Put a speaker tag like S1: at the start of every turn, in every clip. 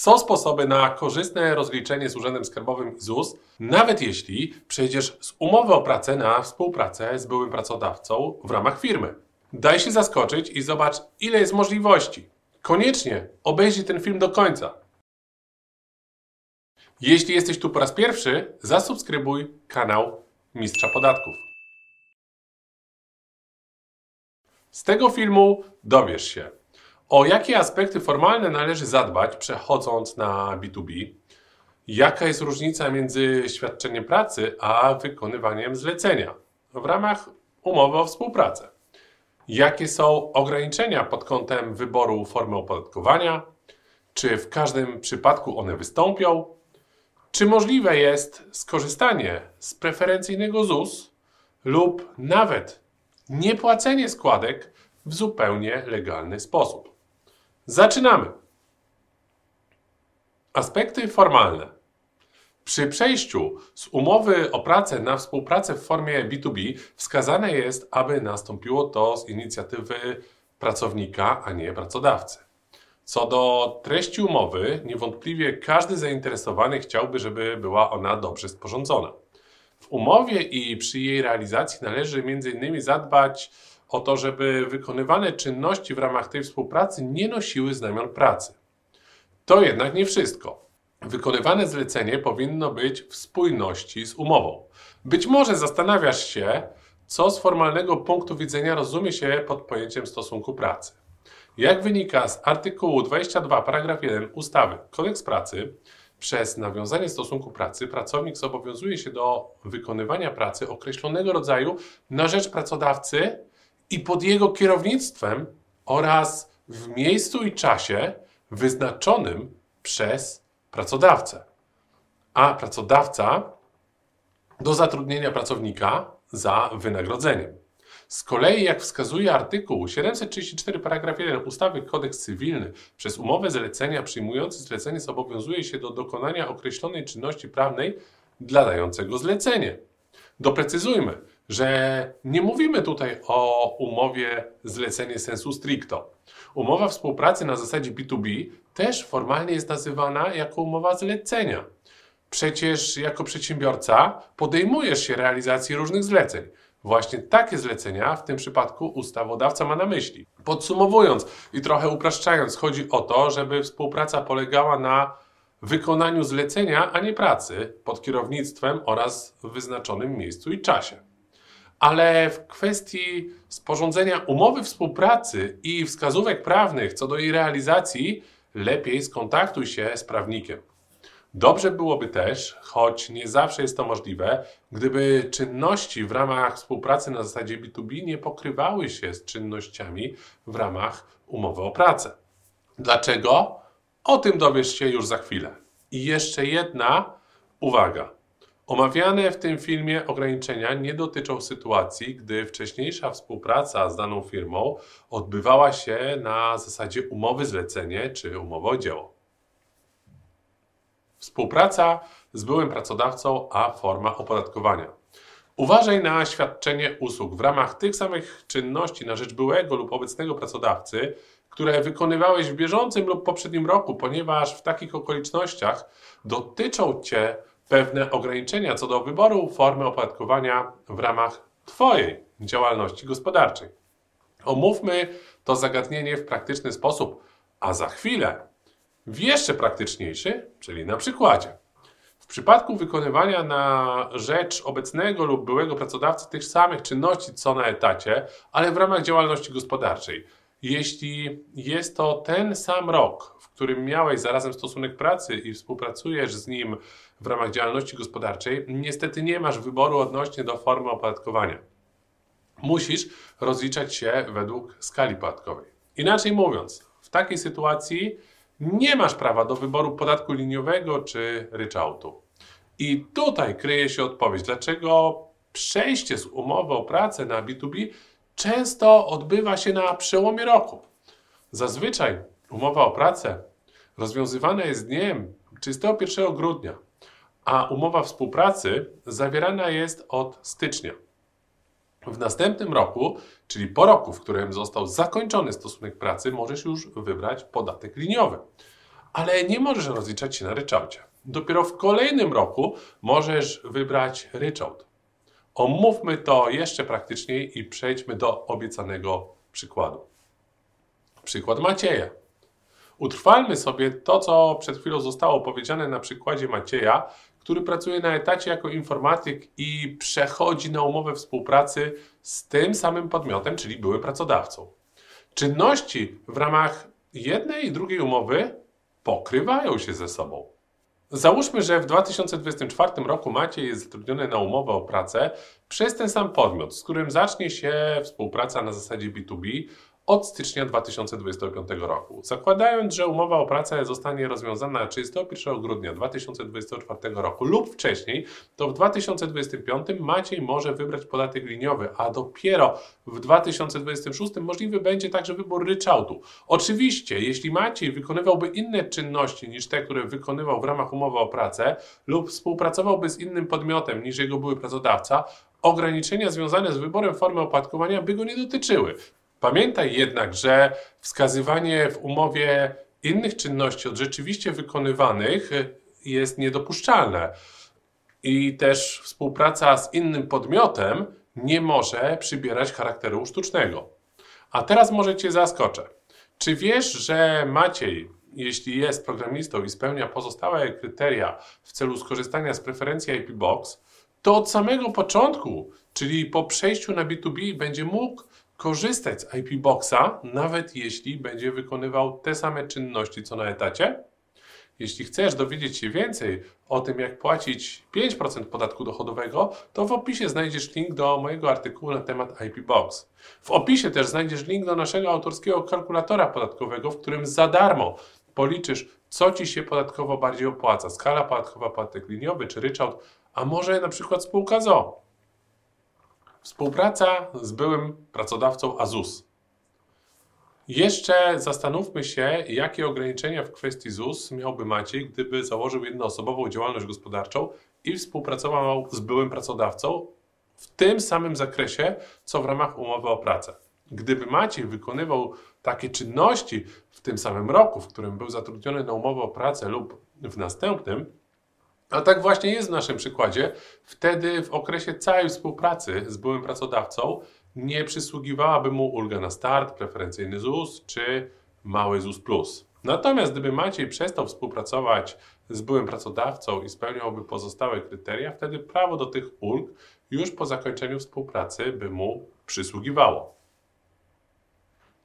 S1: Są sposoby na korzystne rozliczenie z Urzędem Skarbowym i ZUS, nawet jeśli przejdziesz z umowy o pracę na współpracę z byłym pracodawcą w ramach firmy. Daj się zaskoczyć i zobacz, ile jest możliwości. Koniecznie obejrzyj ten film do końca. Jeśli jesteś tu po raz pierwszy, zasubskrybuj kanał Mistrza Podatków. Z tego filmu dowiesz się, o jakie aspekty formalne należy zadbać przechodząc na B2B, jaka jest różnica między świadczeniem pracy a wykonywaniem zlecenia w ramach umowy o współpracę, jakie są ograniczenia pod kątem wyboru formy opodatkowania, czy w każdym przypadku one wystąpią, czy możliwe jest skorzystanie z preferencyjnego ZUS lub nawet niepłacenie składek w zupełnie legalny sposób. Zaczynamy. Aspekty formalne. Przy przejściu z umowy o pracę na współpracę w formie B2B wskazane jest, aby nastąpiło to z inicjatywy pracownika, a nie pracodawcy. Co do treści umowy, niewątpliwie każdy zainteresowany chciałby, żeby była ona dobrze sporządzona. W umowie i przy jej realizacji należy m.in. zadbać o to, żeby wykonywane czynności w ramach tej współpracy nie nosiły znamion pracy. To jednak nie wszystko. Wykonywane zlecenie powinno być w spójności z umową. Być może zastanawiasz się, co z formalnego punktu widzenia rozumie się pod pojęciem stosunku pracy. Jak wynika z artykułu 22 paragraf 1 ustawy Kodeks Pracy, przez nawiązanie stosunku pracy pracownik zobowiązuje się do wykonywania pracy określonego rodzaju na rzecz pracodawcy i pod jego kierownictwem oraz w miejscu i czasie wyznaczonym przez pracodawcę. A pracodawca do zatrudnienia pracownika za wynagrodzeniem. Z kolei, jak wskazuje artykuł 734 paragraf 1 ustawy Kodeks Cywilny, przez umowę zlecenia przyjmujący zlecenie zobowiązuje się do dokonania określonej czynności prawnej dla dającego zlecenie. Doprecyzujmy, że nie mówimy tutaj o umowie zlecenie sensu stricto. Umowa współpracy na zasadzie B2B też formalnie jest nazywana jako umowa zlecenia. Przecież jako przedsiębiorca podejmujesz się realizacji różnych zleceń. Właśnie takie zlecenia w tym przypadku ustawodawca ma na myśli. Podsumowując i trochę upraszczając, chodzi o to, żeby współpraca polegała na wykonaniu zlecenia, a nie pracy pod kierownictwem oraz w wyznaczonym miejscu i czasie. Ale w kwestii sporządzenia umowy współpracy i wskazówek prawnych co do jej realizacji, lepiej skontaktuj się z prawnikiem. Dobrze byłoby też, choć nie zawsze jest to możliwe, gdyby czynności w ramach współpracy na zasadzie B2B nie pokrywały się z czynnościami w ramach umowy o pracę. Dlaczego? O tym dowiesz się już za chwilę. I jeszcze jedna uwaga. Omawiane w tym filmie ograniczenia nie dotyczą sytuacji, gdy wcześniejsza współpraca z daną firmą odbywała się na zasadzie umowy zlecenie czy umowy o dzieło. Współpraca z byłym pracodawcą, a forma opodatkowania. Uważaj na świadczenie usług w ramach tych samych czynności na rzecz byłego lub obecnego pracodawcy, które wykonywałeś w bieżącym lub poprzednim roku, ponieważ w takich okolicznościach dotyczą Cię pewne ograniczenia co do wyboru formy opodatkowania w ramach Twojej działalności gospodarczej. Omówmy to zagadnienie w praktyczny sposób, a za chwilę w jeszcze praktyczniejszy, czyli na przykładzie. W przypadku wykonywania na rzecz obecnego lub byłego pracodawcy tych samych czynności co na etacie, ale w ramach działalności gospodarczej, jeśli jest to ten sam rok, w którym miałeś zarazem stosunek pracy i współpracujesz z nim w ramach działalności gospodarczej, niestety nie masz wyboru odnośnie do formy opodatkowania. Musisz rozliczać się według skali podatkowej. Inaczej mówiąc, w takiej sytuacji nie masz prawa do wyboru podatku liniowego czy ryczałtu. I tutaj kryje się odpowiedź, dlaczego przejście z umowy o pracę na B2B często odbywa się na przełomie roku. Zazwyczaj umowa o pracę rozwiązywana jest dniem 31 grudnia, a umowa współpracy zawierana jest od stycznia. W następnym roku, czyli po roku, w którym został zakończony stosunek pracy, możesz już wybrać podatek liniowy. ale nie możesz rozliczać się na ryczałcie. Dopiero w kolejnym roku możesz wybrać ryczałt. Omówmy to jeszcze praktyczniej i przejdźmy do obiecanego przykładu. Przykład Macieja. Utrwalmy sobie to, co przed chwilą zostało powiedziane na przykładzie Macieja, który pracuje na etacie jako informatyk i przechodzi na umowę współpracy z tym samym podmiotem, czyli byłym pracodawcą. Czynności w ramach jednej i drugiej umowy pokrywają się ze sobą. Załóżmy, że w 2024 roku Maciej jest zatrudniony na umowę o pracę przez ten sam podmiot, z którym zacznie się współpraca na zasadzie B2B od stycznia 2025 roku. Zakładając, że umowa o pracę zostanie rozwiązana 31 grudnia 2024 roku lub wcześniej, to w 2025 Maciej może wybrać podatek liniowy, a dopiero w 2026 możliwy będzie także wybór ryczałtu. Oczywiście, jeśli Maciej wykonywałby inne czynności niż te, które wykonywał w ramach umowy o pracę lub współpracowałby z innym podmiotem niż jego były pracodawca, ograniczenia związane z wyborem formy opłatkowania by go nie dotyczyły. Pamiętaj jednak, że wskazywanie w umowie innych czynności od rzeczywiście wykonywanych jest niedopuszczalne. I też współpraca z innym podmiotem nie może przybierać charakteru sztucznego. A teraz może Cię zaskoczę. Czy wiesz, że Maciej, jeśli jest programistą i spełnia pozostałe kryteria w celu skorzystania z preferencji IP Box, to od samego początku, czyli po przejściu na B2B, będzie mógł korzystać z IP Boxa, nawet jeśli będzie wykonywał te same czynności co na etacie. Jeśli chcesz dowiedzieć się więcej o tym, jak płacić 5% podatku dochodowego, to w opisie znajdziesz link do mojego artykułu na temat IP Box. W opisie też znajdziesz link do naszego autorskiego kalkulatora podatkowego, w którym za darmo policzysz, co Ci się podatkowo bardziej opłaca. Skala podatkowa, podatek liniowy czy ryczałt, a może na przykład spółka ZO. Współpraca z byłym pracodawcą Azus. Jeszcze zastanówmy się, jakie ograniczenia w kwestii ZUS miałby Maciej, gdyby założył jednoosobową działalność gospodarczą i współpracował z byłym pracodawcą w tym samym zakresie, co w ramach umowy o pracę. Gdyby Maciej wykonywał takie czynności w tym samym roku, w którym był zatrudniony na umowę o pracę lub w następnym, a tak właśnie jest w naszym przykładzie. Wtedy w okresie całej współpracy z byłym pracodawcą nie przysługiwałaby mu ulga na start, preferencyjny ZUS czy mały ZUS plus. Natomiast gdyby Maciej przestał współpracować z byłym pracodawcą i spełniałby pozostałe kryteria, wtedy prawo do tych ulg już po zakończeniu współpracy by mu przysługiwało.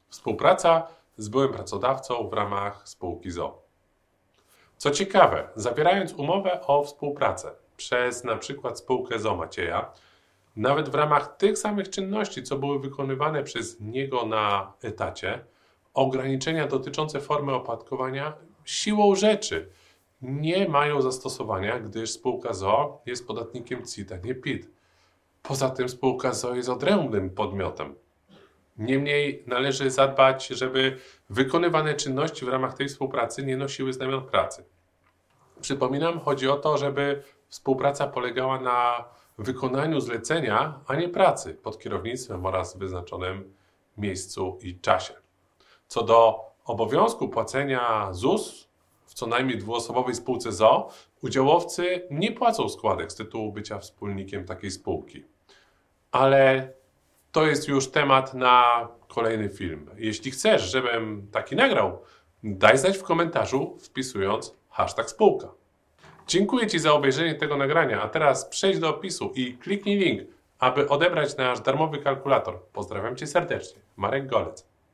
S1: Współpraca z byłym pracodawcą w ramach spółki ZO. Co ciekawe, zawierając umowę o współpracę przez na przykład spółkę ZO Macieja, nawet w ramach tych samych czynności, co były wykonywane przez niego na etacie, ograniczenia dotyczące formy opłatkowania siłą rzeczy nie mają zastosowania, gdyż spółka ZO jest podatnikiem CIT, a nie PIT. Poza tym spółka ZO jest odrębnym podmiotem. Niemniej należy zadbać, żeby wykonywane czynności w ramach tej współpracy nie nosiły znamion pracy. Przypominam, chodzi o to, żeby współpraca polegała na wykonaniu zlecenia, a nie pracy pod kierownictwem oraz wyznaczonym miejscu i czasie. Co do obowiązku płacenia ZUS w co najmniej dwuosobowej spółce ZO, udziałowcy nie płacą składek z tytułu bycia wspólnikiem takiej spółki. Ale to jest już temat na kolejny film. Jeśli chcesz, żebym taki nagrał, daj znać w komentarzu wpisując hashtag spółka. Dziękuję Ci za obejrzenie tego nagrania, a teraz przejdź do opisu i kliknij link, aby odebrać nasz darmowy kalkulator. Pozdrawiam Cię serdecznie. Marek Golec.